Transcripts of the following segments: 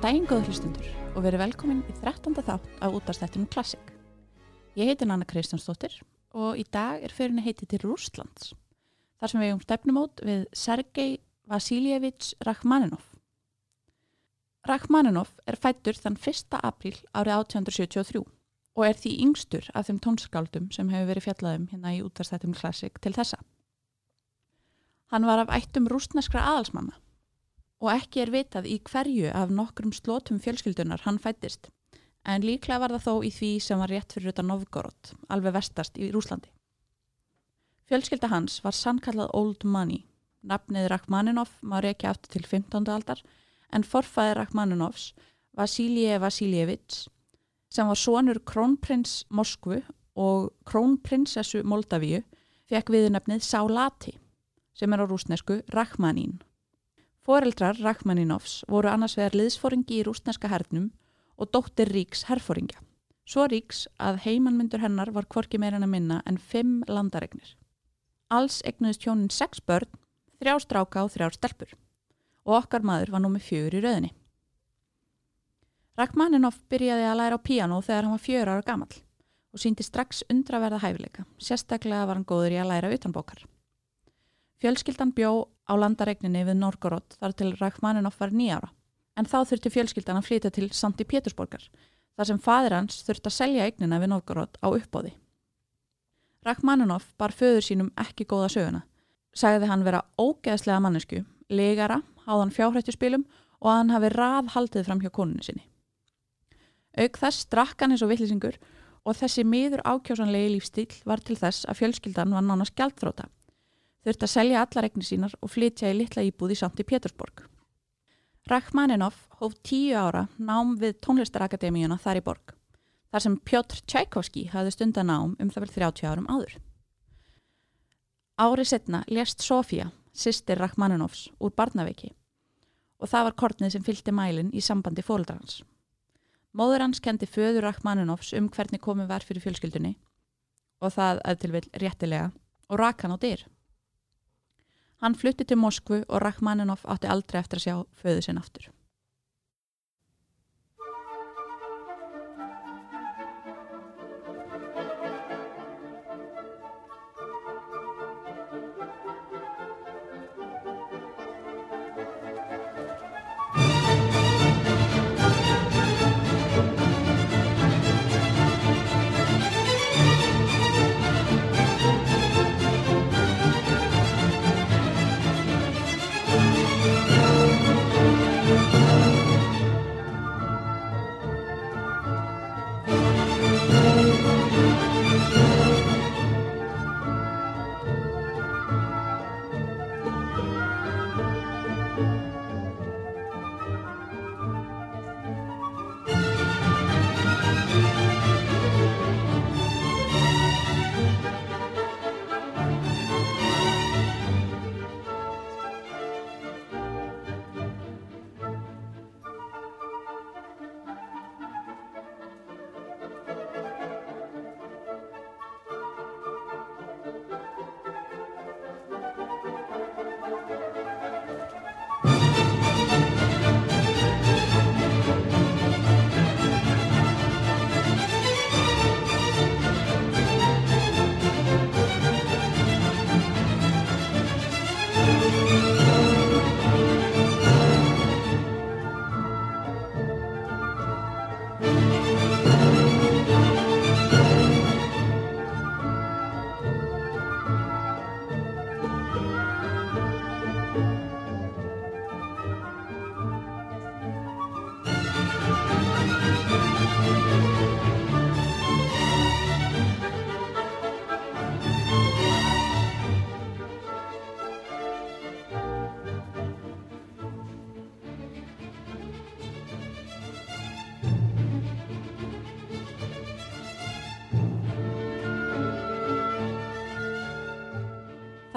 Góðan daginn góður hlustundur og verið velkomin í 13. þátt af útastættinum Klassik. Ég heiti Nanna Kristjánsdóttir og í dag er fyrirni heiti til Rústlands. Þar sem við um stefnumót við Sergei Vasiljevits Rachmaninov. Rachmaninov er fættur þann 1. apríl árið 1873 og er því yngstur af þeim tónskáldum sem hefur verið fjallaðum hérna í útastættinum Klassik til þessa. Hann var af ættum rústneskra aðalsmanna og ekki er vitað í hverju af nokkrum slótum fjölskyldunar hann fættist, en líklega var það þó í því sem var rétt fyrir utan Novgorod, alveg vestast í Rúslandi. Fjölskylda hans var sannkallað Old Money, nafnið Rachmaninov má reykja aftur til 15. aldar, en forfæði Rachmaninovs Vasilije Vasiljevits, sem var sonur krónprins Moskvu og krónprinsessu Moldavíu, fekk viðnefnið Sálati, sem er á rúsnesku Rachmanín. Fóreldrar Rachmaninovs voru annars vegar liðsfóringi í rúsneska hernum og dóttir Ríks herfóringja. Svo Ríks að heimannmyndur hennar var kvorki meirinn að minna en fimm landaregnir. Alls egnuðist hjónin sex börn, þrjá stráka og þrjá stelpur og okkar maður var nú með fjögur í rauðinni. Rachmaninov byrjaði að læra á píano þegar hann var fjör ára gammal og síndi strax undraverða hæfileika, sérstaklega var hann góður í að læra utanbókar. Fjölskyldan bjó á landaregninni við Norgorod þar til Rachmaninov var nýjára, en þá þurfti fjölskyldan að flytja til Santi Pétursborgar, þar sem fadir hans þurfti að selja eignina við Norgorod á uppbóði. Rachmaninov bar föður sínum ekki góða söguna, sagði hann vera ógeðslega mannesku, legara, háðan fjárhættuspilum og að hann hafi raðhaldið fram hjá konunni sinni. Auk þess drakk hann eins og villisingur og þessi miður ákjásanlegi lífstíl var til þess að fjölskyldan var nánast gjaldfróta þurft að selja allar eignir sínar og flytja í litla íbúði samt í Pétursborg. Rachmaninov hóf tíu ára nám við tónlistarakademíuna þar í borg, þar sem Pjotr Tchaikovsky hafði stundan nám um það vel 30 árum áður. Árið setna lést Sofía, sýstir Rachmaninovs, úr barnaveiki og það var kortnið sem fylgdi mælinn í sambandi fóldrarans. Móður hans kendi föður Rachmaninovs um hvernig komið var fyrir fjölskyldunni og það aðtilvill réttilega og rak hann á dyr. Hann flutti til Moskvu og Rachmaninov átti aldrei eftir að sjá föðu sinn aftur.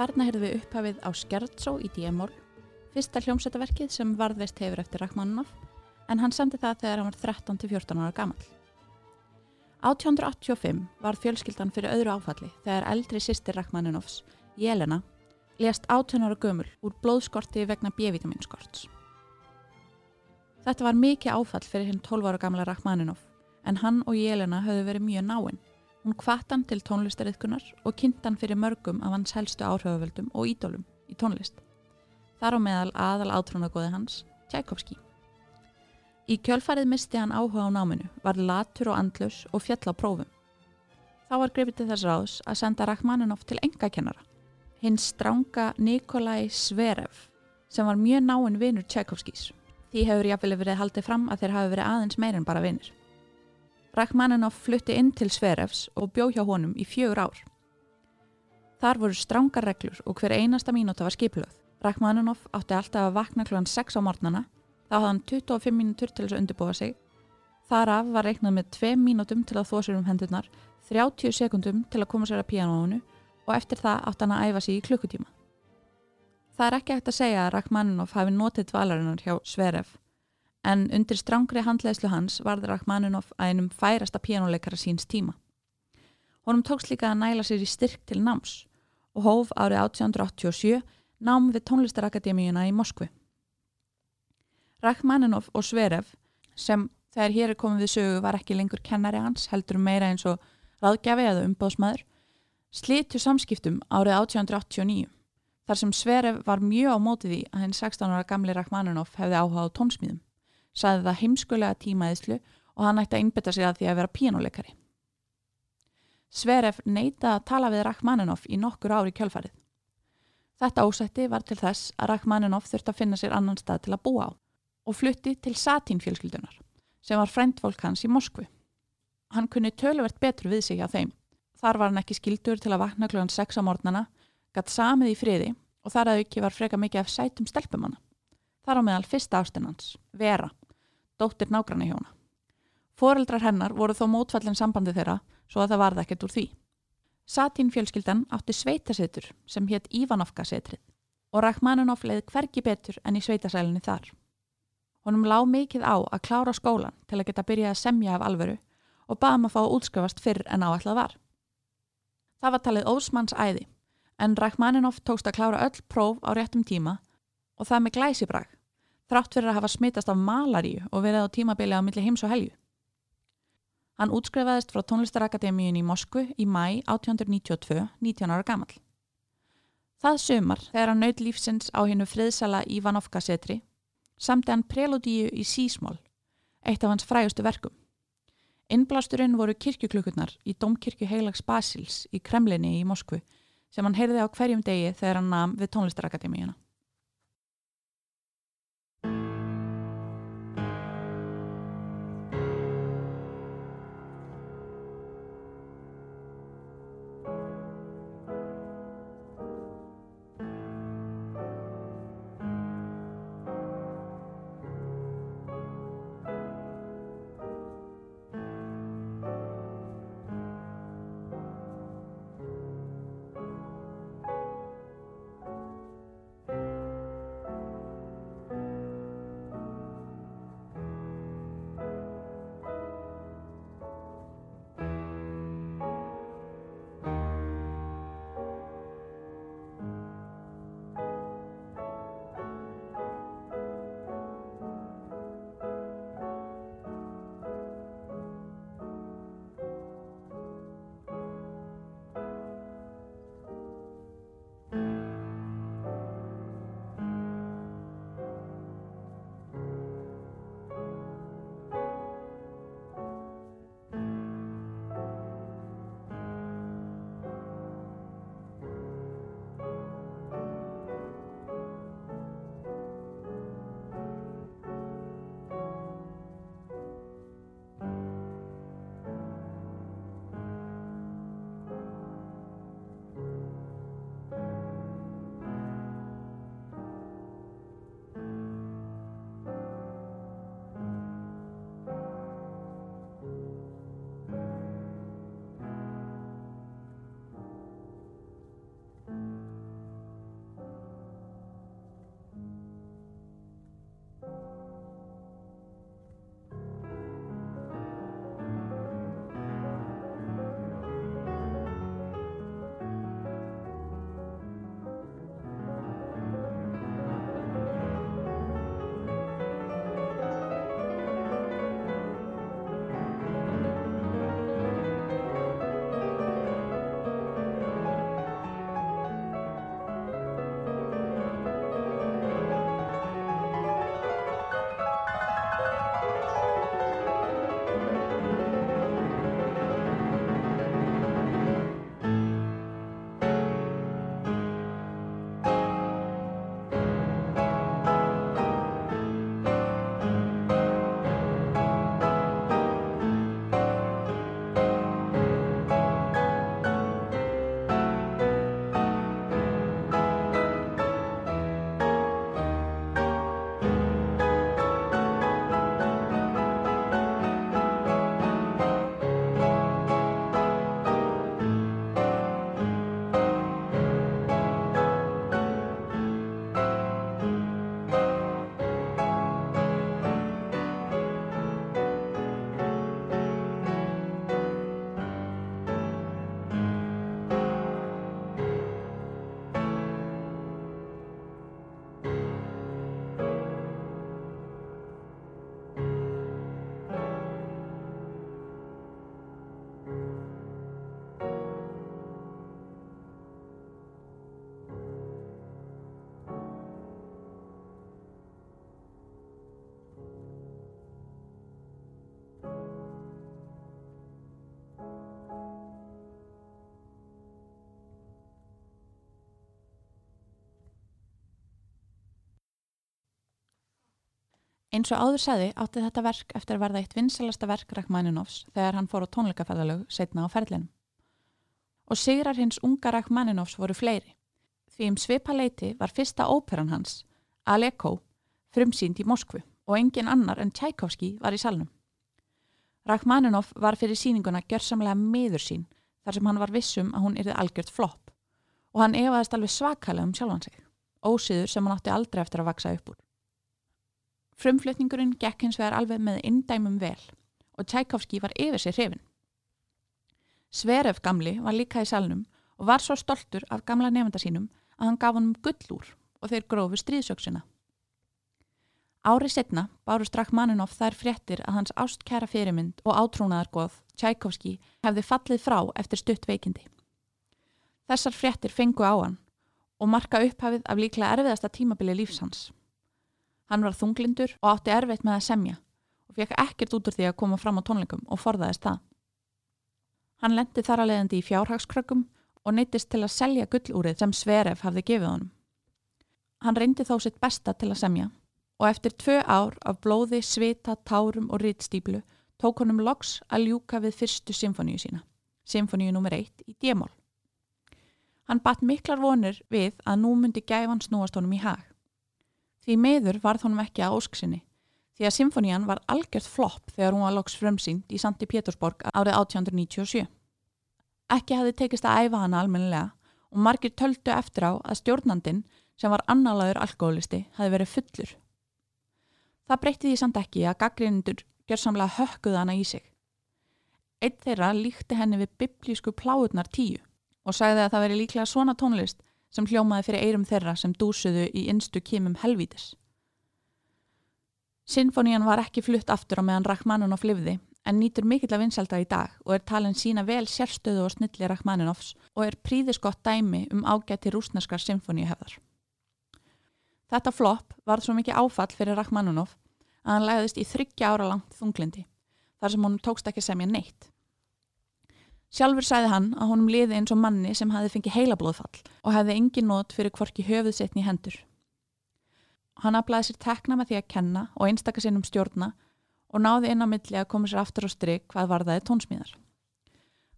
Þarna heyrðum við upphafið á Skjardsó í D-mól, fyrsta hljómsættaverkið sem varðveist hefur eftir Rachmaninoff, en hann sendi það þegar hann var 13-14 ára gammal. 1885 var fjölskyldan fyrir öðru áfalli þegar eldri sýstir Rachmaninoffs, Jelena, lést 18 ára gömul úr blóðskorti vegna B-vitaminskorts. Þetta var mikið áfall fyrir hinn 12 ára gamla Rachmaninov en hann og Jelena höfðu verið mjög náinn. Hún kvartan til tónlistariðkunar og kynntan fyrir mörgum af hans helstu áhrifavöldum og ídólum í tónlist. Þar á meðal aðal átrúnagóði hans, Tchaikovsky. Í kjölfarið misti hann áhuga á náminu, var latur og andlus og fjall á prófum. Þá var grefið til þess ráðs að senda Rachmaninov til engakennara. Hinn stránga Nikolai Sverev sem var mjög náinn vinur Tchaikovskys. Því hefur jáfnvel verið haldið fram að þeir hafi verið aðeins meirinn bara vinir. Rachmaninov flutti inn til Sverevs og bjó hjá honum í fjögur ár. Þar voru strángar reglur og hver einasta mínúta var skiplöð. Rachmaninov átti alltaf að vakna kl. 6 á morgnana, þá hafði hann 25 mínútur til þess að undirbúa sig. Þar af var reiknað með 2 mínútum til að þó sér um hendurnar, 30 sekundum til að koma sér að píanónu og eftir það átti hann að æfa sig í klukkutíma. Það er ekki hægt að segja að Rachmaninov hafi notið dvalarinnar hjá Sverev en undir strángri handleðslu hans varði Rachmaninov að einum færasta pjánuleikara síns tíma. Honum tóks líka að næla sér í styrk til náms og hóf árið 1887 nám við tónlistarakademíuna í Moskvi. Rachmaninov og Sverev, sem þegar hér er komið við sögu var ekki lengur kennari hans, heldur meira eins og ráðgjafi eða umbóðsmaður, slitu samskiptum árið 1889, þar sem Sverev var mjög á mótið í að henn 16 ára gamli Rachmaninov hefði áhugað á saði það heimskulega tímaðislu og hann ætti að innbytta sig að því að vera pínuleikari. Sveref neyta að tala við Rachmaninov í nokkur ári kjölfarið. Þetta ósætti var til þess að Rachmaninov þurfti að finna sér annan stað til að búa á og flutti til Satínfjölskyldunar sem var frændvolk hans í Moskvu. Hann kunni töluvert betur við sig á þeim. Þar var hann ekki skildur til að vakna kl. 6 á morgnana, gatt samið í friði og þar að auki var freka mikið af sætum stelpumanna. Þar á meðal fyrsta ástinnans, Vera, dóttir nágranna hjóna. Fóreldrar hennar voru þó mótfallin sambandi þeirra svo að það varði ekkert úr því. Satín fjölskyldan átti sveitasetur sem hétt Ívanovka setrið og Rachmaninov leið hvergi betur enn í sveitasælinni þar. Honum lág mikið á að klára skólan til að geta byrjað að semja af alvöru og baðum að fá að útskrifast fyrr en áætlað var. Það var talið ósmanns æði en Rachmaninov tókst að klára öll próf á réttum tíma og það með glæsibrag þrátt fyrir að hafa smitast af malaríu og verið á tímabili á milli heims og helju. Hann útskrifaðist frá tónlistarakademíun í Moskvu í mæ 1892, 19 ára gammal. Það sömar þegar hann naut lífsins á hennu friðsala Ivanovka setri samti hann preludíu í sísmól, eitt af hans frægustu verkum. Innblásturinn voru kirkjuklukkurnar í Domkirkju Heilags Basils í Kremlinni í Moskvu sem hann heyrði á hverjum degi þegar hann nam við tónlistarakademíuna. Eins og áður segði átti þetta verk eftir að verða eitt vinsalasta verk Rachmaninoffs þegar hann fór á tónleikaferðalög setna á ferlinum. Og sigrar hins unga Rachmaninoffs voru fleiri. Því um svipa leiti var fyrsta óperan hans, Aleko, frumsýnd í Moskvu og engin annar en Tchaikovsky var í salnum. Rachmaninoff var fyrir síninguna gjörsamlega meður sín þar sem hann var vissum að hún yrði algjört flopp og hann efaðist alveg svakalega um sjálfan sig, ósýður sem hann átti aldrei eftir að vaksa upp úr. Frumflutningurinn gekk hins vegar alveg með indæmum vel og Tchaikovsky var yfir sér hrifin. Sveref gamli var líka í salnum og var svo stoltur af gamla nefnda sínum að hann gaf honum gullúr og þeir grófu stríðsöksina. Árið setna báru strakk Maninoff þær fréttir að hans ástkæra fyrirmynd og átrúnaðargoð Tchaikovsky hefði fallið frá eftir stutt veikindi. Þessar fréttir fengu á hann og marka upphafið af líklega erfiðasta tímabili lífsans. Hann var þunglindur og átti erfitt með að semja og fekk ekkert út úr því að koma fram á tónleikum og forðaðist það. Hann lendi þar að leiðandi í fjárhagskrökkum og neytist til að selja gullúrið sem Sveref hafði gefið honum. Hann reyndi þó sitt besta til að semja og eftir tvö ár af blóði, svita, tárum og rittstýplu tók honum loks að ljúka við fyrstu symfoníu sína, symfoníu nr. 1 í D-mól. Hann batt miklar vonir við að nú myndi gæfan snúast honum í hag. Því meður varð honum ekki að ósksinni því að symfonían var algjört flopp þegar hún var loks frumsýnd í Santi Pétursborg árið 1897. Ekki hafði tekist að æfa hana almennilega og margir töldu eftir á að stjórnandin sem var annalaður alkoholisti hafi verið fullur. Það breytti því samt ekki að gaggrindur gjörsamlega hökkuða hana í sig. Eitt þeirra líkti henni við biblísku pláutnar tíu og sagði að það veri líklega svona tónlist sem hljómaði fyrir eirum þeirra sem dúsuðu í innstu kímum helvítis. Sinfonían var ekki flutt aftur á meðan Rachmaninoff livði en nýtur mikill að vinselda í dag og er talin sína vel sérstöðu og snilli Rachmaninoffs og er príðiskott dæmi um ágætti rúsneskar symfoníuhefðar. Þetta flopp var svo mikið áfall fyrir Rachmaninoff að hann læðist í þryggja ára langt þunglindi þar sem honum tókst ekki semja neitt. Sjálfur sæði hann að honum liði eins og manni sem hafi fengið heilablóðfall og hefði engin nót fyrir hvorki höfuðsetni hendur. Hann aflæði sér tekna með því að kenna og einstakka sinn um stjórna og náði inn á milli að koma sér aftur á stryk hvað varðaði tónsmíðar.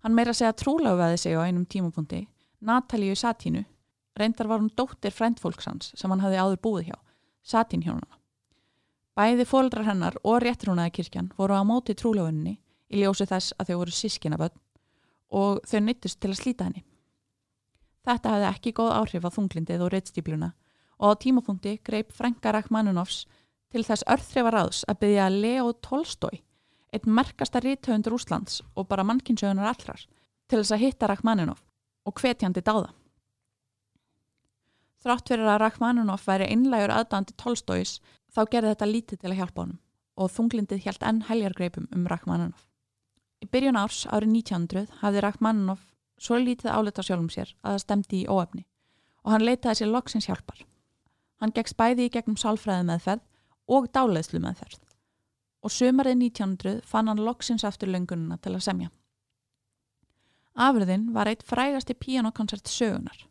Hann meira segja trúlaugaði sig á einum tímapunkti, Natalíu Satínu, reyndar var hún dóttir frendfólksans sem hann hafði áður búið hjá, Satínhjónuna. Bæði fóldrar hennar og réttrúnaði kirkjan voru á móti trúlaugunni í ljósi þess að þau voru sískinaböld og þau nýttust til að slíta henni. Þetta hefði ekki góð áhrif á þunglindið og reittstýpluna og á tímapunkti greip Franka Rachmaninoffs til þess örþrifaráðs að byggja Leo Tolstói, einn merkasta ríthöfundur Úslands og bara mannkinsögunar allrar, til þess að hitta Rachmaninoff og hvetjandi dáða. Þrátt fyrir að Rachmaninoff væri einlægur aðdandi Tolstóis þá gerði þetta lítið til að hjálpa honum og þunglindið hjælt enn heljargreipum um Rachmaninoff. Í byrjun árs árið 1900 hafði Rachmaninoff svo lítið áleta sjálfum sér að það stemdi í óefni og hann leitaði sér loksins hjálpar. Hann gegst bæði í gegnum sálfræði meðferð og dáleðslu meðferð og sömarið 1900 fann hann loksins aftur löngununa til að semja. Afröðin var eitt frægasti pianokoncert sögunar,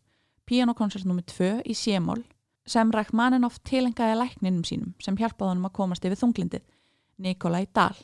pianokoncert nr. 2 í Sémól sem Rachmaninoff tilengaði lækninum sínum sem hjálpaði hann að komast yfir þunglindið, Nikolai Dahl.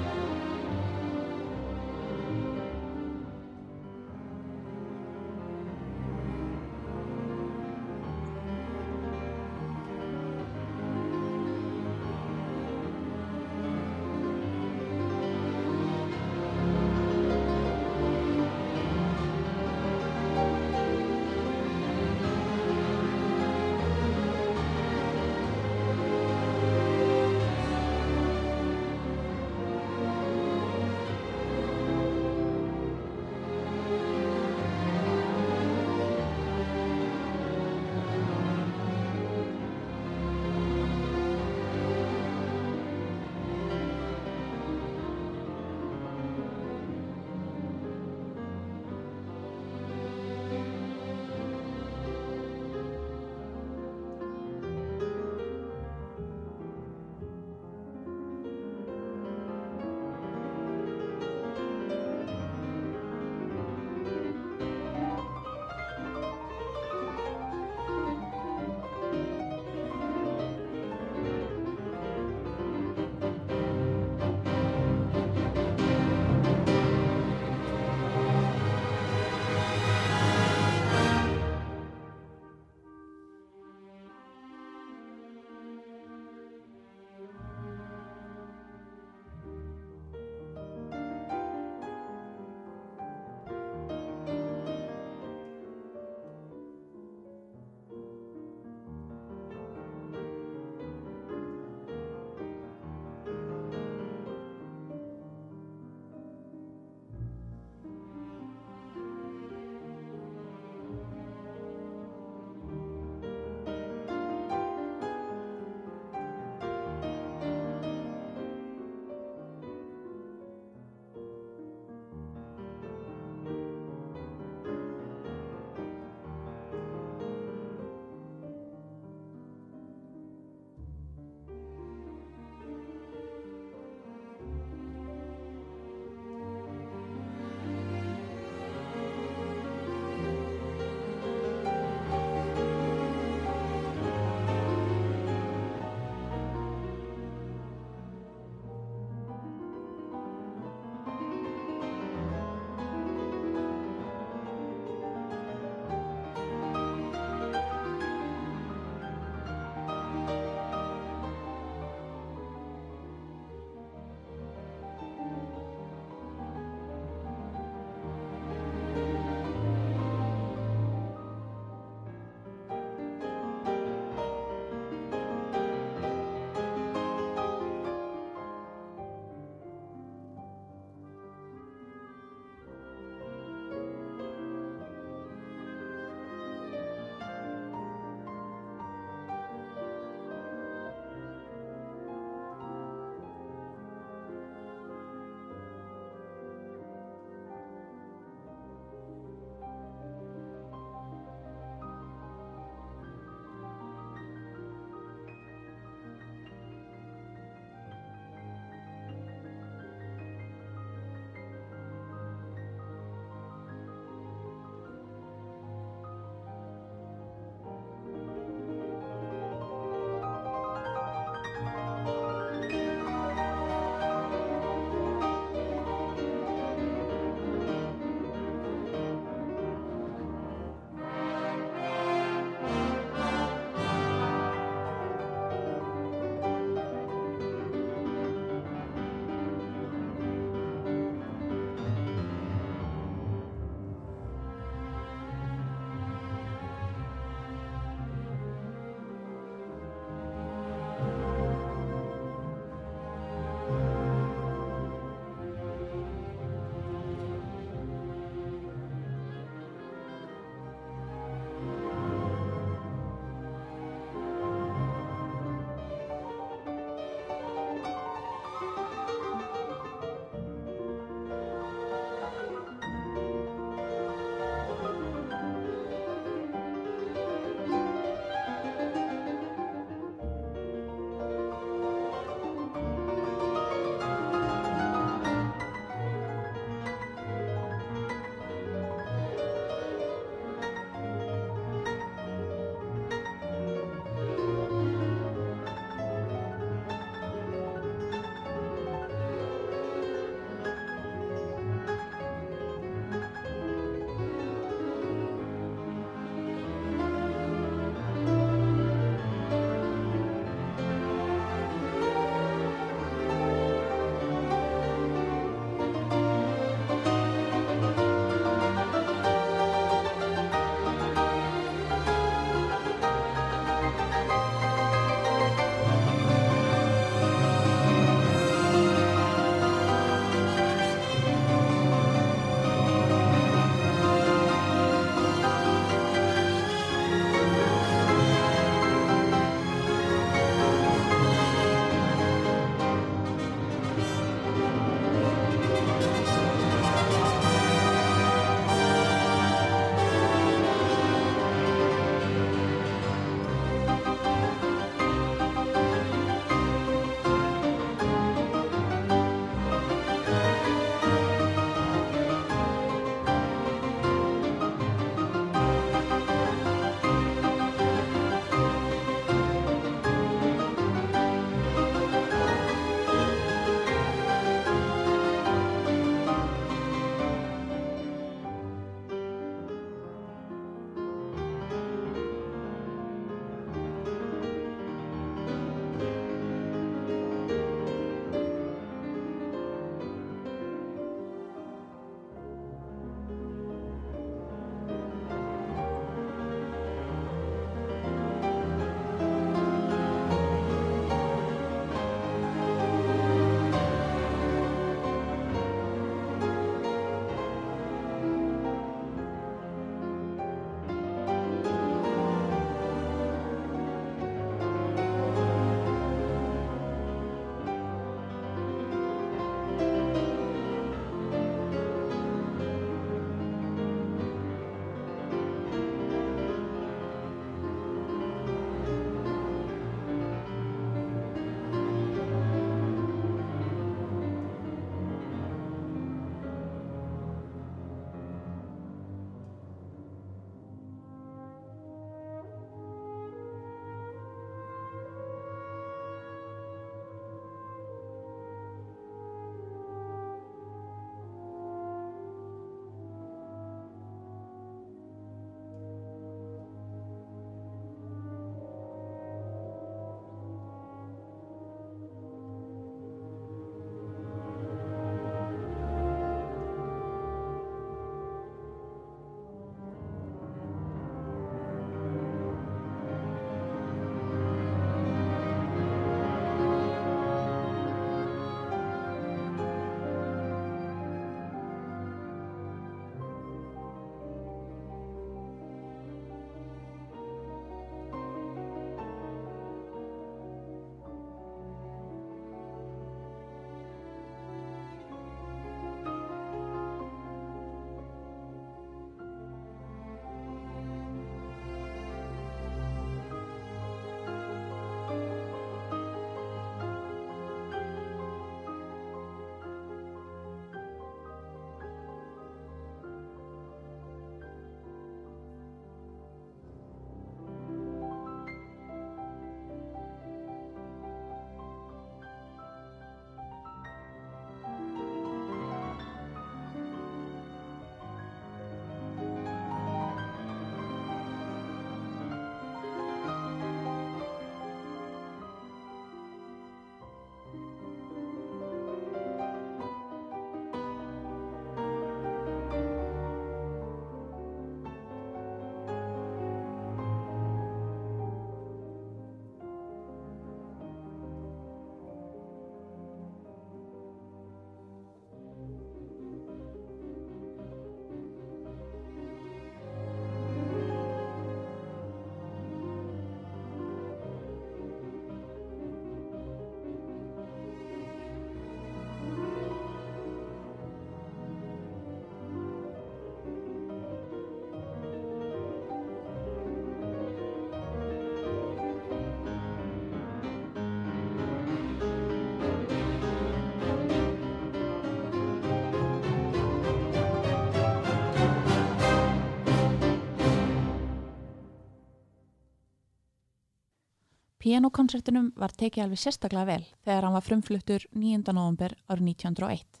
Pianokoncertinum var tekið alveg sérstaklega vel þegar hann var frumfluttur 9. november árið 1901.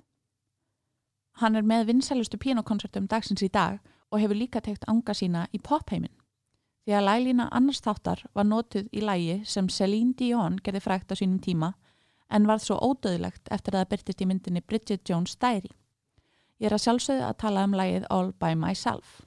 Hann er með vinsælustu pianokoncertum dagsins í dag og hefur líka tekt anga sína í popheimin. Því að lælína annars þáttar var notuð í lægi sem Celine Dion gerði frækt á sínum tíma en varð svo ódöðlegt eftir að það byrtist í myndinni Bridget Jones' Diary. Ég er að sjálfsögðu að tala um lægið All by Myself.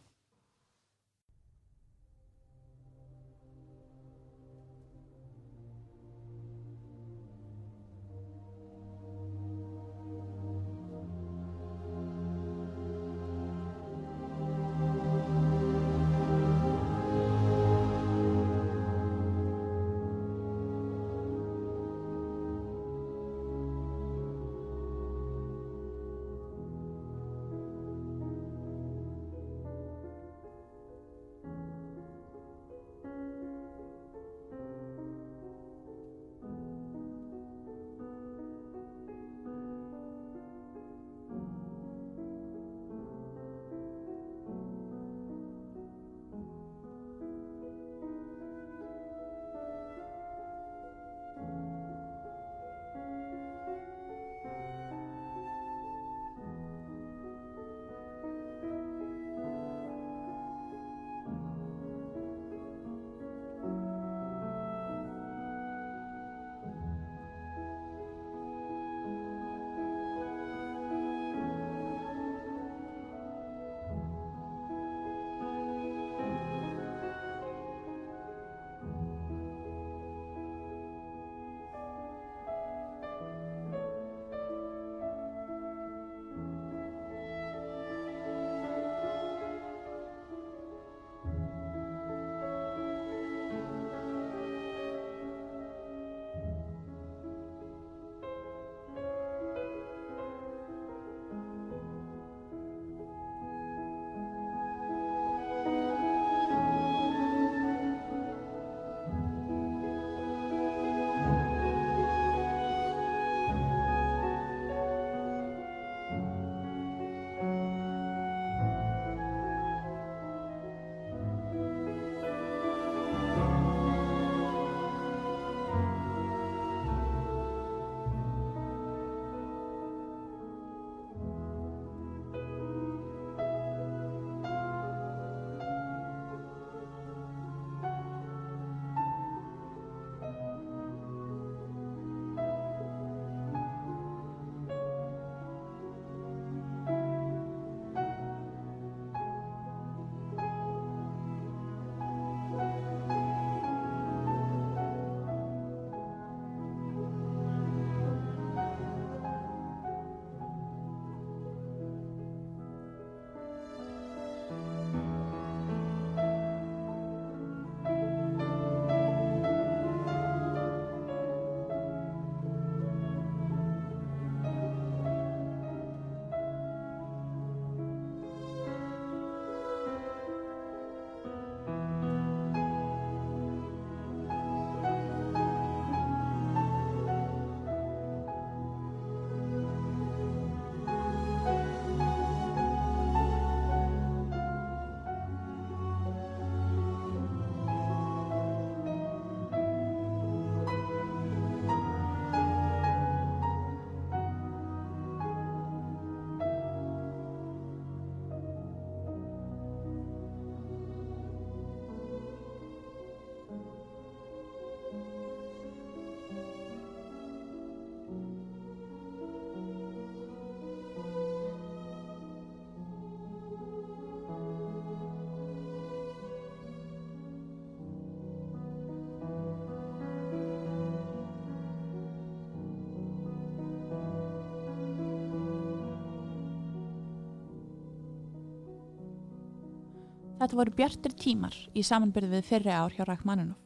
Þetta voru bjartir tímar í samanbyrðu við fyrri ár hjá Rækmaninov.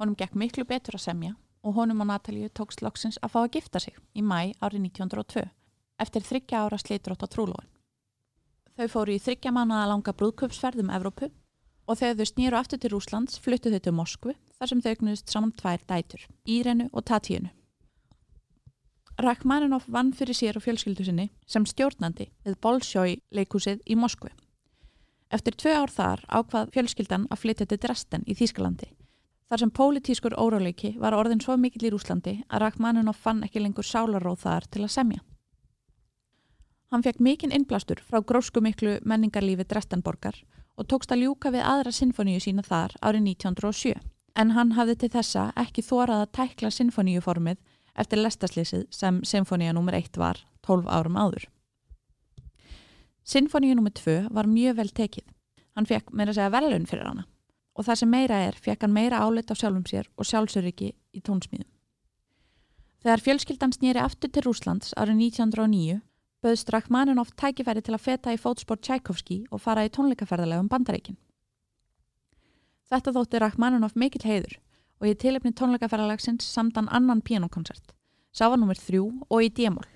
Honum gekk miklu betur að semja og honum og Natalíu tókst loksins að fá að gifta sig í mæ árið 1902 eftir þryggja ára slítrótt á trúlóin. Þau fóru í þryggja manna að langa brúðköpsferð um Evrópu og þegar þau snýru aftur til Rúslands fluttu þau til Moskvu þar sem þau egnuðist saman tvær dætur, Írenu og Tatíunu. Rachmaninov vann fyrir sér og fjölskyldu sinni sem stjórnandi við Bolsjói leikúsið í Moskvu. Eftir tvö ár þar ákvað fjölskyldan að flytja til Dresden í Þýskalandi Þar sem pólitískur óráleiki var orðin svo mikill í Rúslandi að Rachmaninoff fann ekki lengur sálaróð þar til að semja. Hann fekk mikinn innblastur frá grósku miklu menningarlífi Dresdenborgar og tókst að ljúka við aðra sinfoníu sína þar árið 1907 en hann hafði til þessa ekki þórað að tækla sinfoníuformið eftir lestaslýsið sem sinfoníu nr. 1 var 12 árum áður. Sinfoníu nr. 2 var mjög vel tekið. Hann fekk meira segja velun fyrir hana og það sem meira er fekk hann meira álit á sjálfum sér og sjálfsöryggi í tónsmíðum. Þegar fjölskyldan snýri aftur til Rúslands árið 1909 böðst Rachmaninoff tækifæri til að feta í fótsport Tchaikovsky og fara í tónleikaferðarlega um bandareikin. Þetta þótti Rachmaninoff mikill heiður og í tilefni tónleikaferðarlegsins samdan annan pianokoncert, sá var nummer þrjú og í D-mól.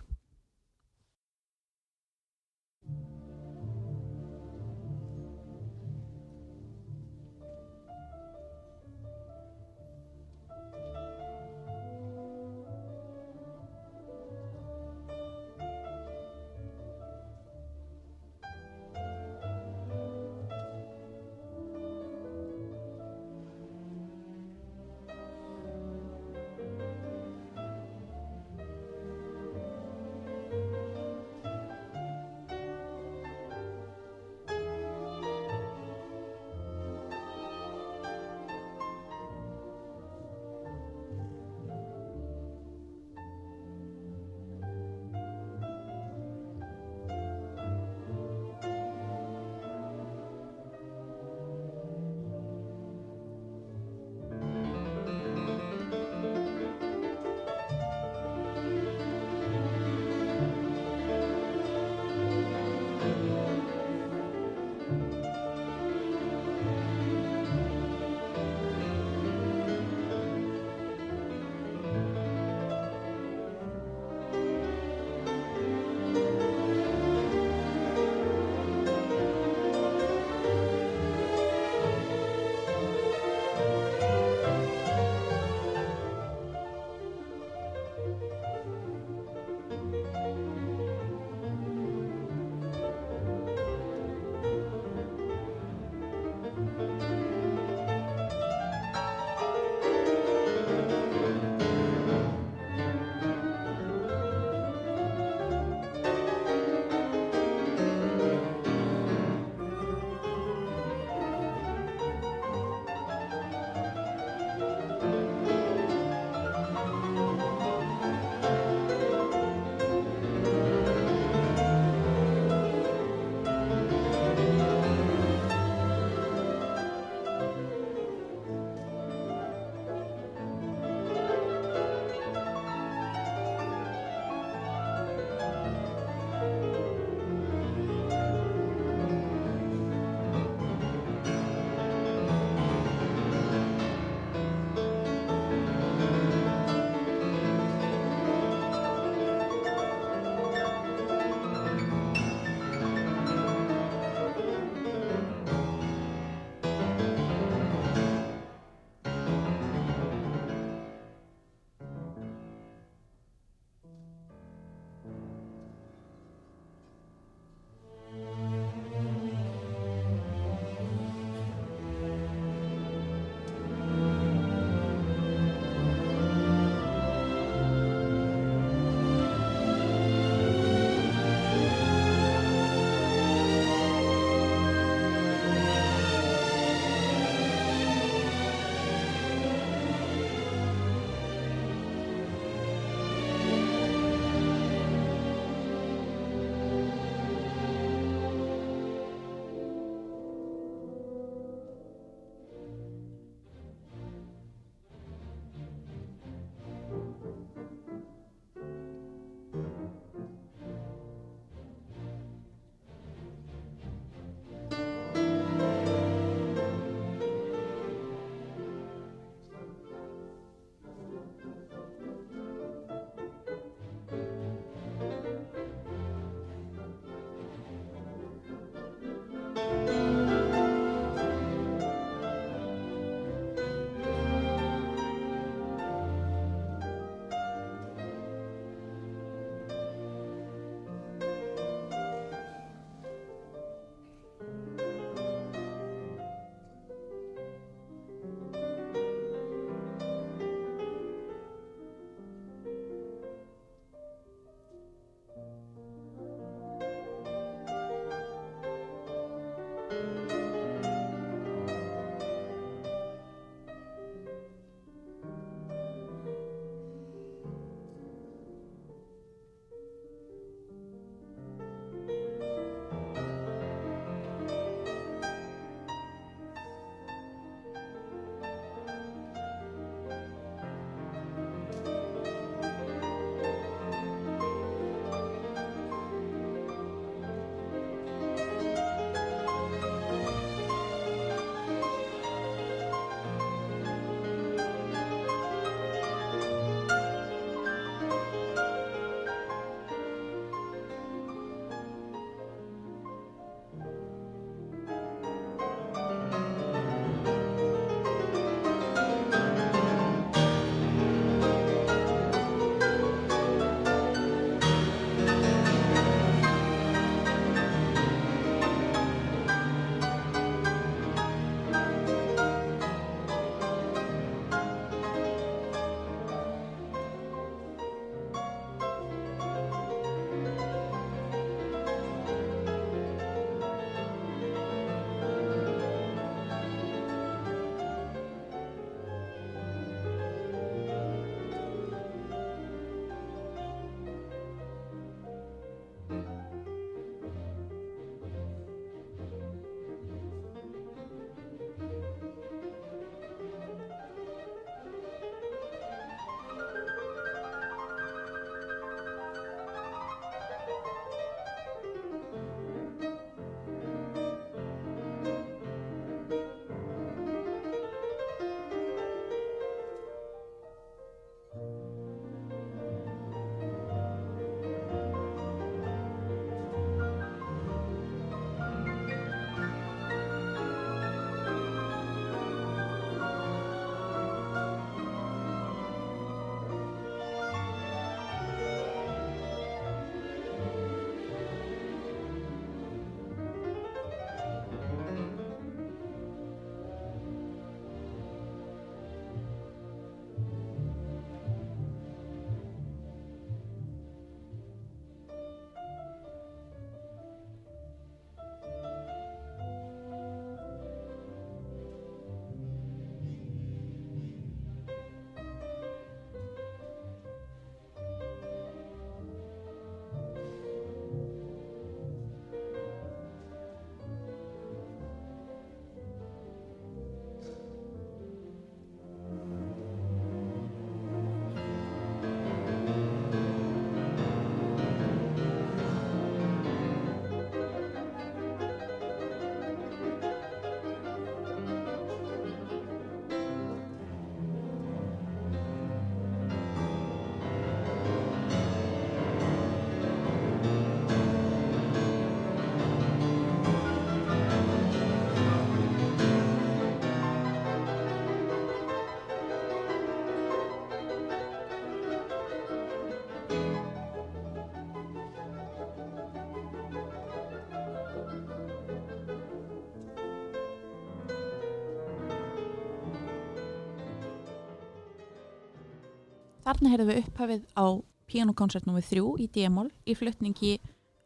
Þarna heyrðum við upphafið á pianokonsert nr. 3 í D-mól í flutningi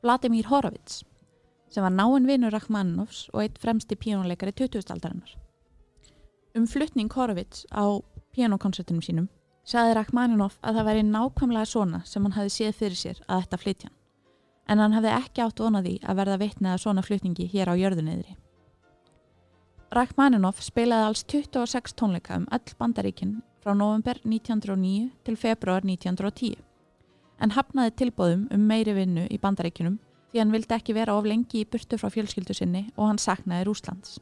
Vladimir Horowitz sem var náinn vinur Rachmaninoffs og eitt fremsti pianoleikari 2000-aldarinnar. Um flutning Horowitz á pianokonsertunum sínum saði Rachmaninoff að það væri nákvæmlega svona sem hann hafi séð fyrir sér að þetta flytjan en hann hefði ekki átt vonaði að verða vitnið að svona flutningi hér á jörðunniðri. Rachmaninoff spilaði alls 26 tónleika um öll bandaríkinn frá november 1909 til februar 1910 en hafnaði tilbóðum um meiri vinnu í bandaríkinum því hann vildi ekki vera of lengi í burtu frá fjölskyldu sinni og hann saknaði Rúslands.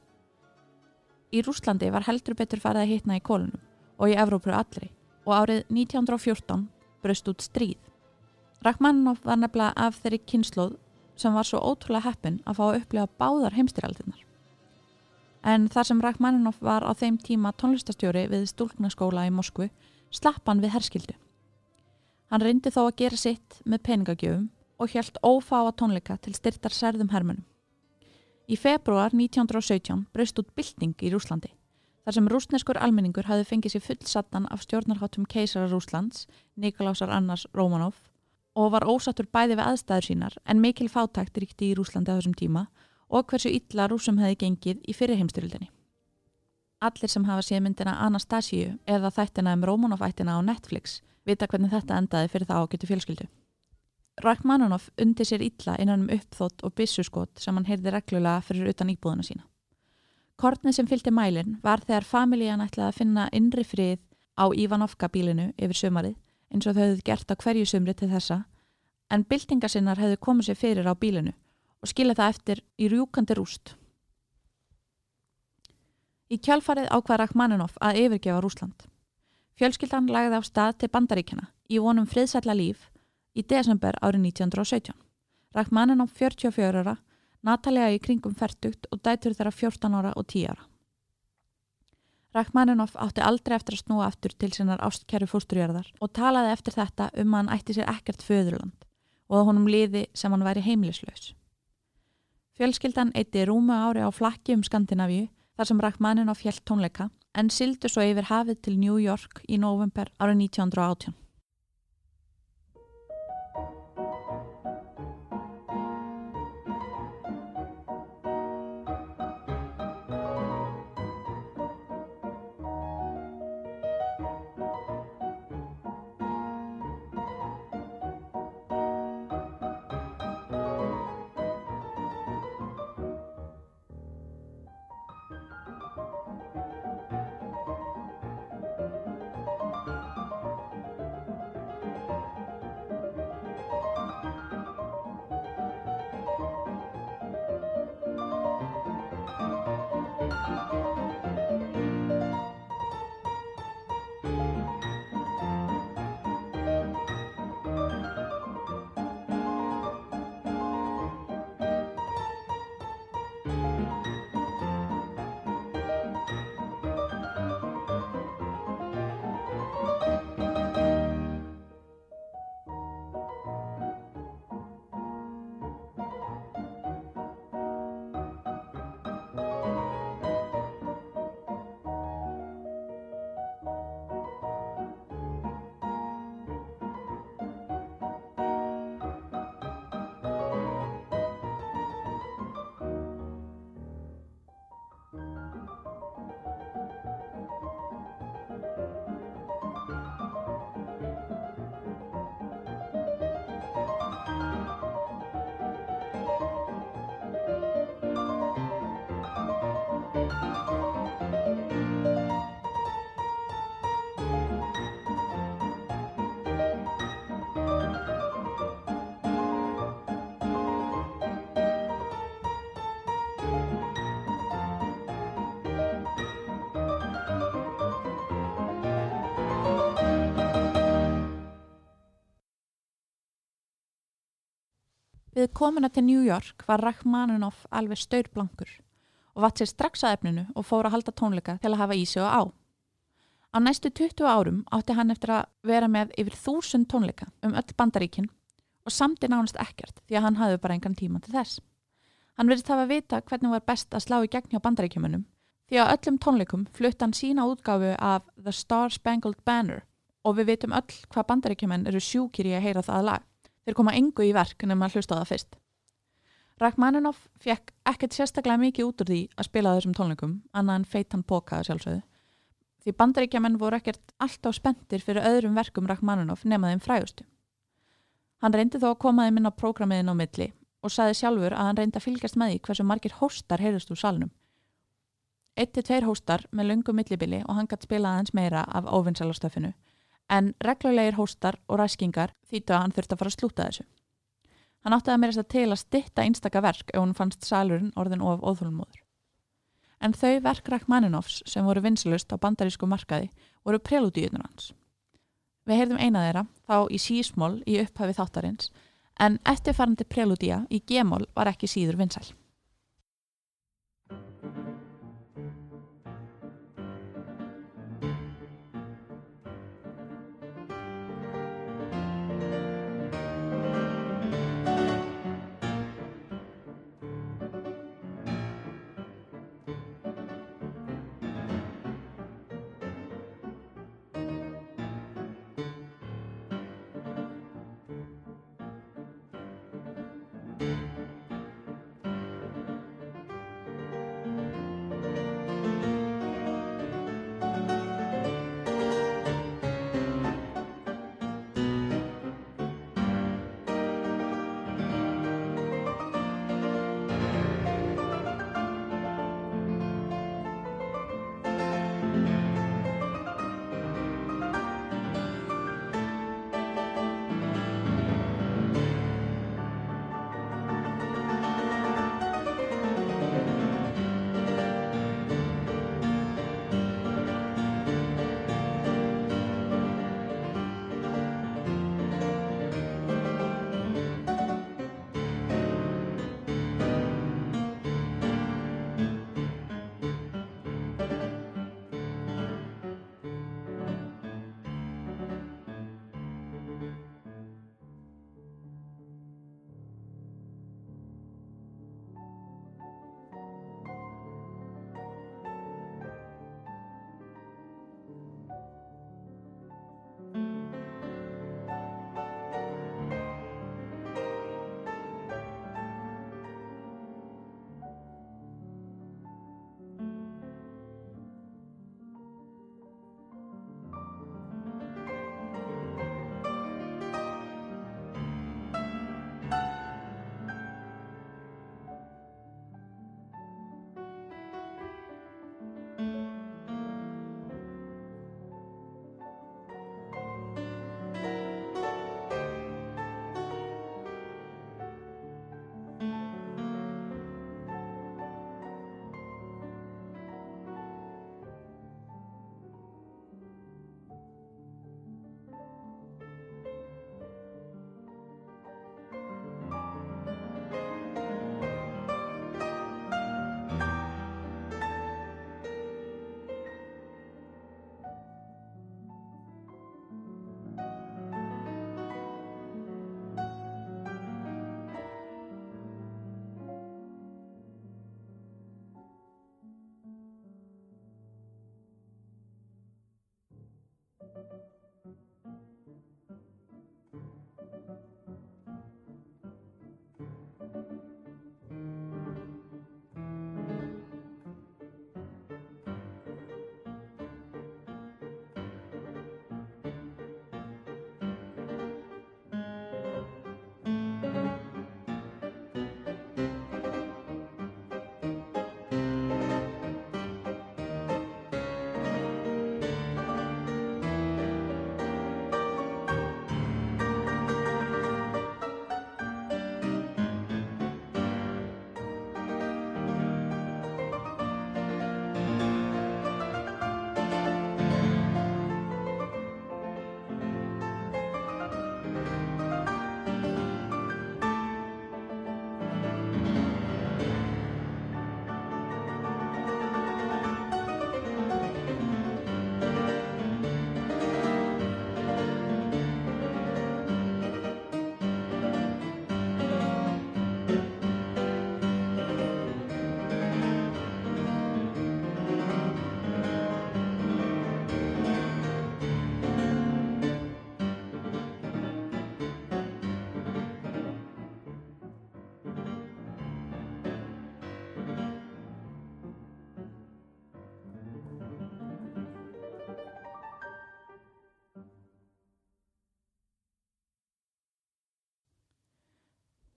Í Rúslandi var heldur betur farið að hitna í kólunum og í Evrópu allri og árið 1914 bröst út stríð. Rachmaninoff var nefnilega af þeirri kynnslóð sem var svo ótrúlega heppin að fá að upplega báðar heimstyrjaldirnar. En þar sem Rachmaninoff var á þeim tíma tónlistastjóri við stúlknaskóla í Moskvu, slapp hann við herskildu. Hann reyndi þó að gera sitt með peningagjöfum og hjælt ófáa tónleika til styrtar særðum hermunum. Í februar 1917 braust út bylting í Rúslandi, þar sem rúsneskur almenningur hafi fengið sér fullsattan af stjórnarháttum keisara Rúslands, Nikolásar Annars Rómanov, og var ósattur bæði við aðstæður sínar en mikil fátækt ríkti í Rúslandi á þessum tíma og hversu illa rúsum hefði gengið í fyrirheimstyrildinni. Allir sem hafa séð myndina Anastasíu eða þættina um Rómanov-ættina á Netflix vita hvernig þetta endaði fyrir það ágættu fjölskyldu. Rachmaninoff undi sér illa innan um uppþótt og bissuskot sem hann heyrði reglulega fyrir utan íbúðuna sína. Kortnið sem fylgdi mælinn var þegar familían ætlaði að finna innri frið á Ivanovka bílinu yfir sömarið eins og þau hefðu gert á hverju sömri til þessa en byltingasinnar hefðu komið sér fyrir á bílinu og skilja það eftir í rjúkandi rúst. Í kjálfarið ákvað Rachmaninoff að yfirgefa Rúsland. Fjölskyldan lagði á stað til bandaríkjana í vonum friðsætla líf í desember árið 1917. Rachmaninoff 44 ára, Natalia í kringum færtugt og dætur þeirra 14 ára og 10 ára. Rachmaninoff átti aldrei eftir að snúa aftur til sinnar ástkæru fósturjörðar og talaði eftir þetta um að hann ætti sér ekkert föðurland og að honum liði sem hann væri heimilislaus. Fjölskyldan eitti rúmu ári á flakki um Skandinavíu þar sem Rachmaninoff hjælt tónleika en sildu svo yfir hafið til New York í november árið 1918. Við komuna til New York var Rachmaninoff alveg staurblankur og vatt sér strax að efninu og fór að halda tónleika til að hafa í sig og á. Á næstu 20 árum átti hann eftir að vera með yfir þúsund tónleika um öll bandaríkinn og samti nánast ekkert því að hann hafði bara engan tíma til þess. Hann verðist hafa að vita hvernig var best að slá í gegn hjá bandaríkjumunum því að öllum tónleikum flutt hann sína útgáfu af The Star Spangled Banner og við vitum öll hvað bandaríkjumenn eru sjúkir í að heyra það lag. Þeir koma engu í verk nema að hlusta það fyrst. Rachmaninoff fekk ekkert sérstaklega mikið út úr því að spila þessum tónleikum, annað en feitan pókaða sjálfsögðu. Því bandaríkjaman voru ekkert alltaf spendir fyrir öðrum verkum Rachmaninoff nema þeim frægustu. Hann reyndi þó að koma þeim inn á prógramiðin á milli og saði sjálfur að hann reyndi að fylgjast með því hversu margir hóstar heyrðust úr salnum. Eitt til tveir hóstar með lungum millibili og hann gætt spilað hans meira af óvinnsalastöfinu en reglulegir hóstar og ræskingar þýttu að hann þurfti að fara að slúta þessu. Hann átti að meira til að stitta einstaka verk ef hún fannst salurinn orðin of óþólumóður. En þau verk Rachmaninoffs sem voru vinsalust á bandarísku markaði voru preludíunur hans. Við heyrðum eina þeirra, þá í sísmól í upphafi þáttarins, en eftirfarandi preludía í gemól var ekki síður vinsal.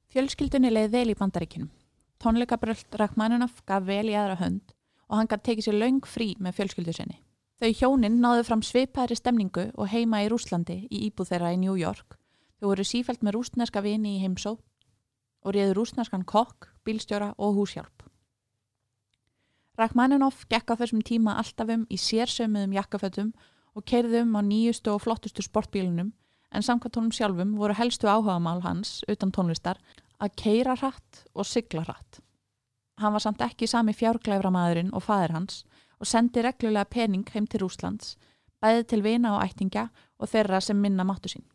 Fjölskyldunni leið vel í bandaríkinum. Tónleikabröld Rachmaninoff gaf vel í aðra hönd og hann gæti tekið sér laung frí með fjölskyldu sinni. Þau hjónin náðu fram svipaðri stemningu og heima í Rúslandi í íbúð þeirra í New York. Þau voru sífælt með rúsneska vini í heimsó og réðu rúsneskan kokk, bílstjóra og húshjálp. Rachmaninoff gekk á þessum tíma alltaf um í sérsömuðum jakkafötum og keirði um á nýjustu og flottustu sportbílunum en samkvæmt honum sjálfum voru helstu áhugamál hans utan tónlistar að keira hratt og sigla hratt. Hann var samt ekki sami fjárglæfra maðurinn og fadir hans og sendi reglulega pening heim til Rúslands, bæði til vina og ættinga og þeirra sem minna máttu sín.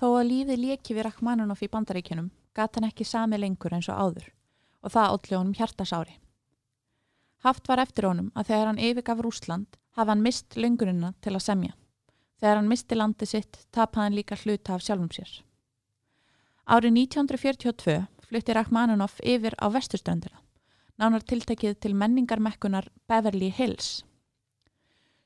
Þó að lífið léki við Rachmaninoff í bandaríkjunum gata hann ekki sami lengur eins og áður og það allir honum hjartasári. Haft var eftir honum að þegar hann yfirgaf Rúsland hafa hann mist löngunina til að semja. Þegar hann misti landi sitt tapaði hann líka hluta af sjálfum sér. Árið 1942 flutti Rachmaninoff yfir á vesturströndina, nánar tiltekið til menningarmekkunar Beverly Hills.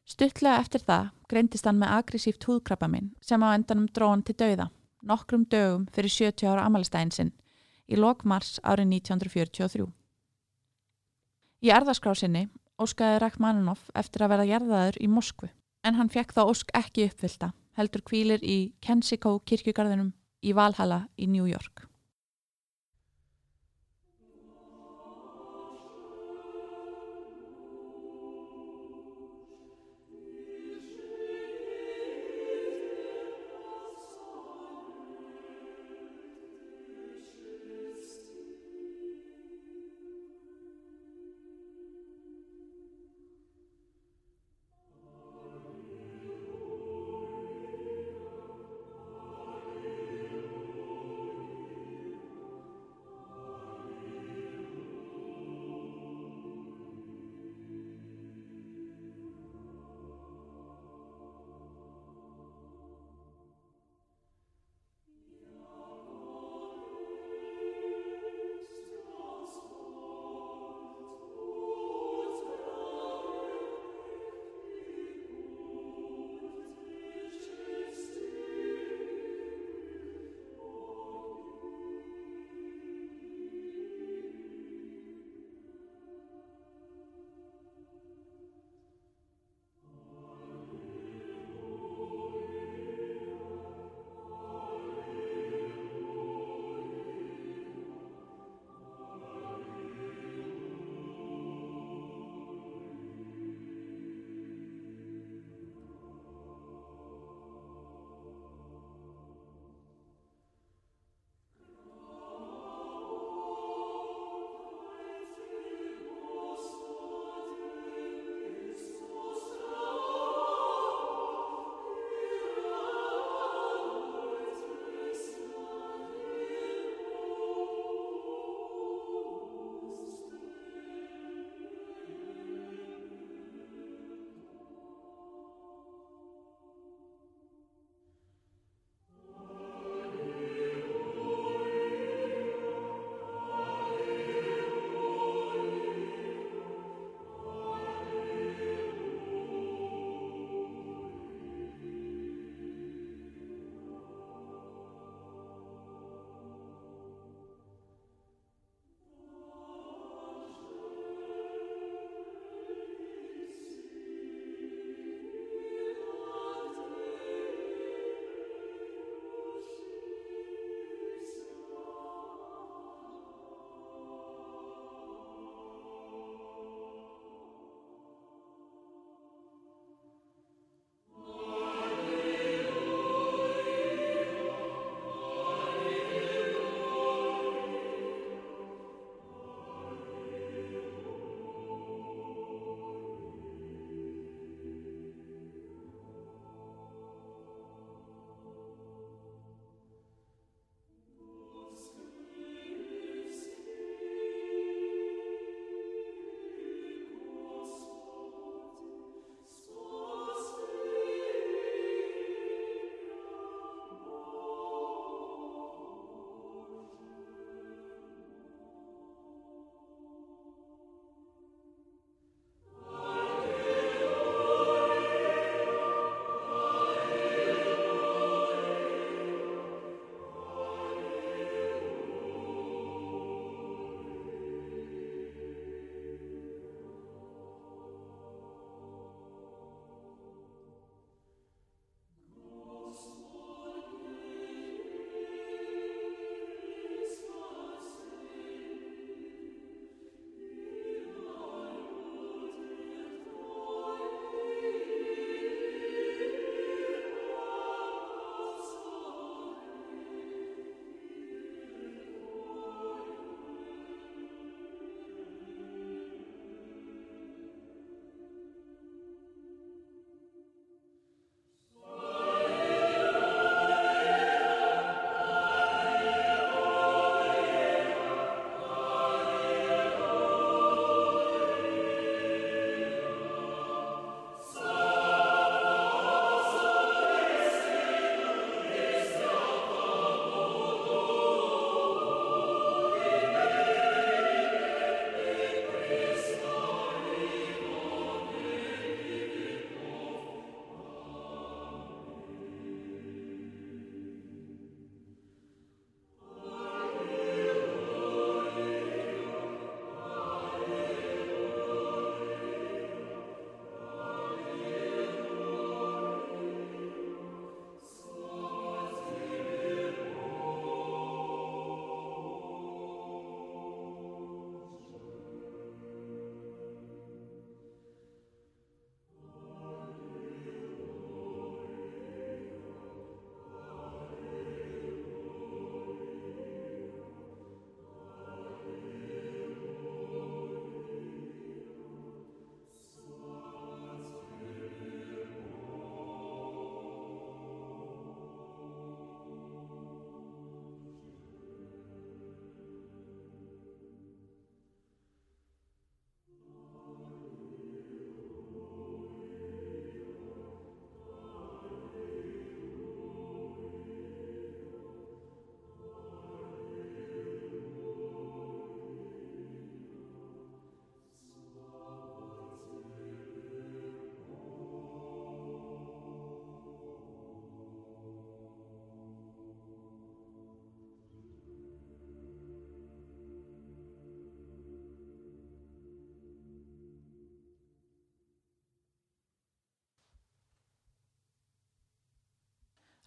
Stuttlega eftir það greindist hann með aggressíft húðkrabba minn sem á endanum dróðan til dauða, nokkrum dögum fyrir 70 ára amalistæðin sinn í lokmars árið 1943. Í erðaskrásinni óskaði Rachmaninoff eftir að verða gerðaður í Moskvu en hann fekk þá ósk ekki uppfylta, heldur kvílir í Kensico kirkjugarðinum í Valhalla í New York.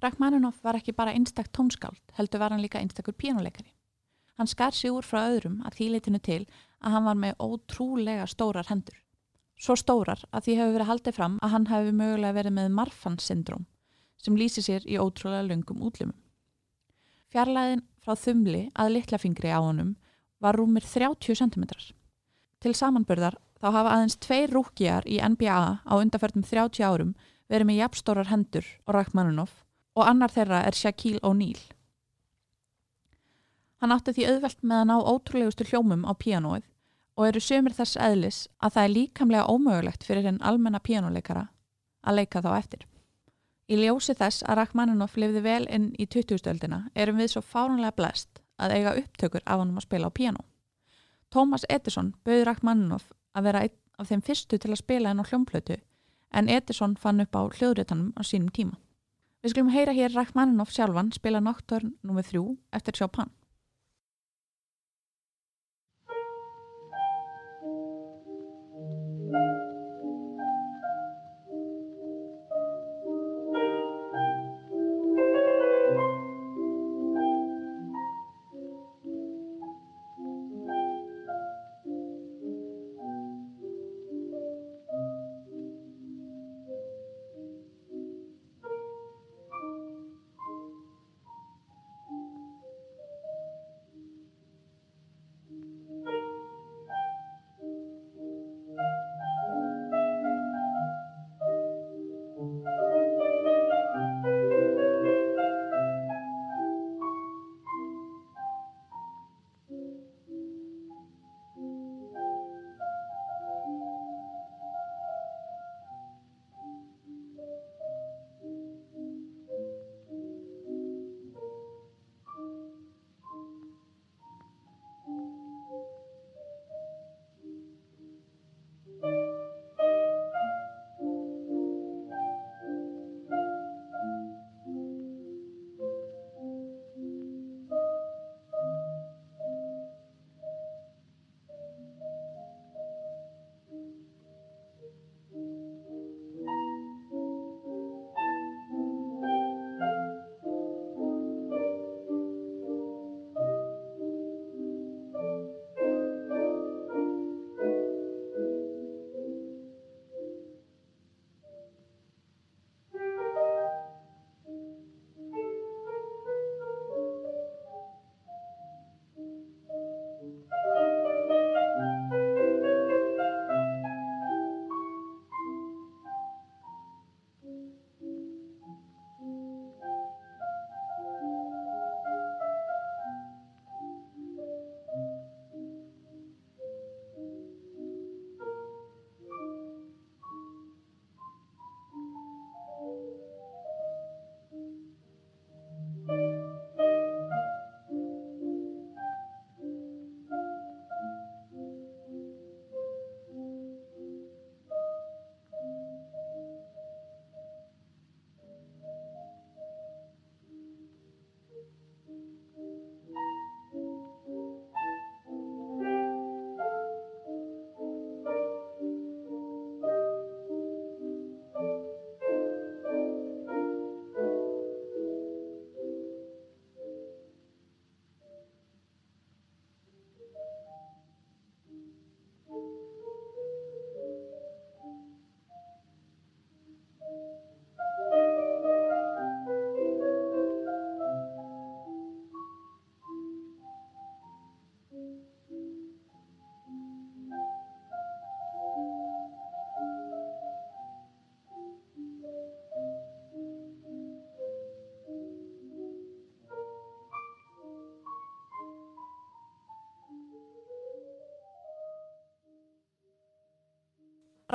Rachmaninoff var ekki bara einstak tónskáld, heldur var hann líka einstakur pínuleikari. Hann skar sig úr frá öðrum að þýleitinu til að hann var með ótrúlega stórar hendur. Svo stórar að því hefur verið haldið fram að hann hefur mögulega verið með Marfan syndrom sem lýsi sér í ótrúlega lungum útlumum. Fjarlæðin frá þumli að litlafingri á honum var rúmir 30 cm. Til samanbörðar þá hafa aðeins tveir rúkjar í NBA á undarferðum 30 árum verið með jafnstórar hendur og Rachmaninoff og annar þeirra er Shaquille O'Neal. Hann átti því auðvelt með að ná ótrúlegustu hljómum á píanóið og eru sömur þess eðlis að það er líkamlega ómögulegt fyrir henn almenna píanóleikara að leika þá eftir. Í ljósi þess að Rachmaninoff lifði vel inn í 2000-öldina erum við svo fárunlega blest að eiga upptökur af hann að spila á píanó. Thomas Edison bauði Rachmaninoff að vera einn af þeim fyrstu til að spila henn á hljómplötu en Edison fann upp á hljóðréttanum á sínum tíma. Við skulum heyra hér Rachmaninoff sjálfan spila Nocturne nr. 3 eftir Chopin.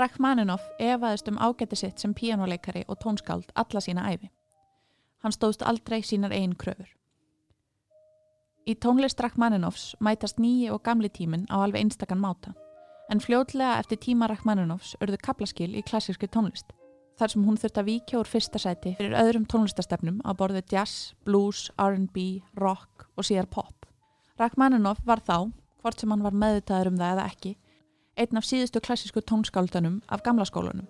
Rachmaninoff efaðist um ágætti sitt sem píjánuleikari og tónskáld alla sína æfi. Hann stóðst aldrei sínar einn kröfur. Í tónlist Rachmaninoffs mætast nýji og gamli tímin á alveg einstakann máta, en fljótlega eftir tíma Rachmaninoffs örðu kaplaskil í klassíski tónlist, þar sem hún þurft að víkja úr fyrsta sæti fyrir öðrum tónlistastefnum á borðu jazz, blues, R&B, rock og síðar pop. Rachmaninoff var þá, hvort sem hann var meðutaður um það eða ekki, einn af síðustu klassísku tónskáldanum af gamla skólanum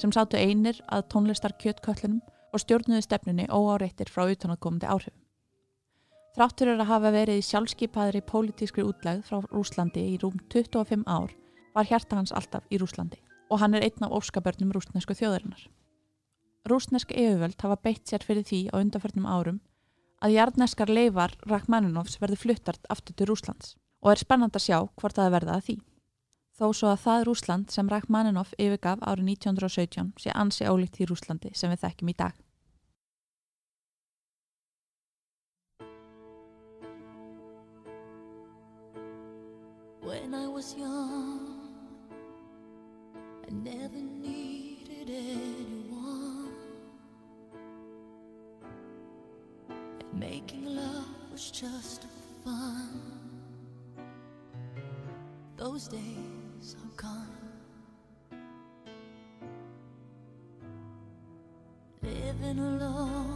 sem sátu einir að tónlistar kjötköllunum og stjórnuðu stefnunni óáreittir frá utanakomandi áhrifum. Þráttur er að hafa verið í sjálfskeipaðri pólitískri útlegð frá Rúslandi í rúm 25 ár var hjarta hans alltaf í Rúslandi og hann er einn af óskabörnum rúsnesku þjóðarinnar. Rúsnesk yfirvöld hafa beitt sér fyrir því á undarförnum árum að jarneskar leifar Rachmaninovs verði fluttart aftur til Rúslands og er spennand að sjá hvort það verða að því. Þó svo að það Rúsland sem Rachmaninov yfirgaf árið 1917 sé ansi ólíkt í Rúslandi sem við þekkjum í dag. When I was young I never needed anyone And making love was just fun Those days are gone. Living alone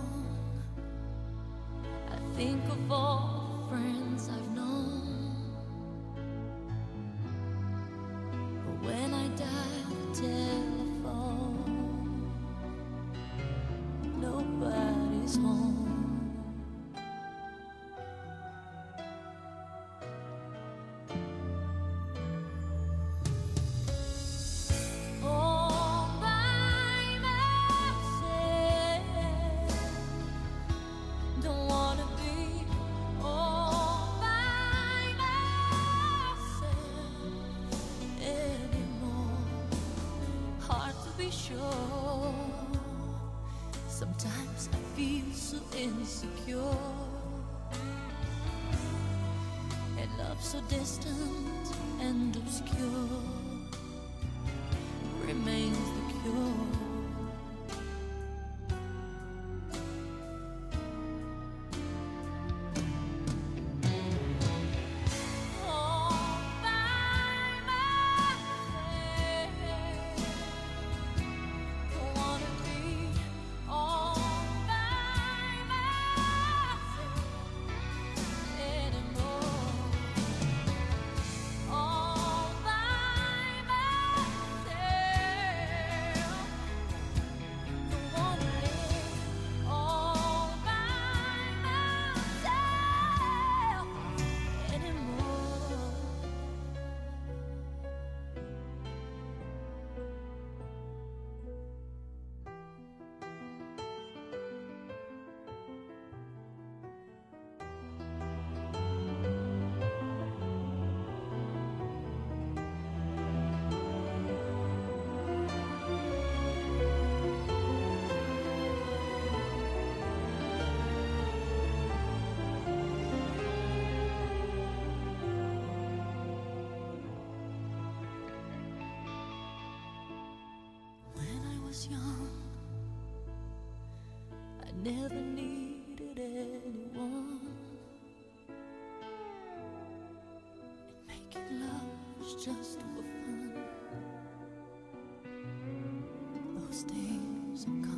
insecure. And love so distant and obscure remains just for fun. Those days are gone.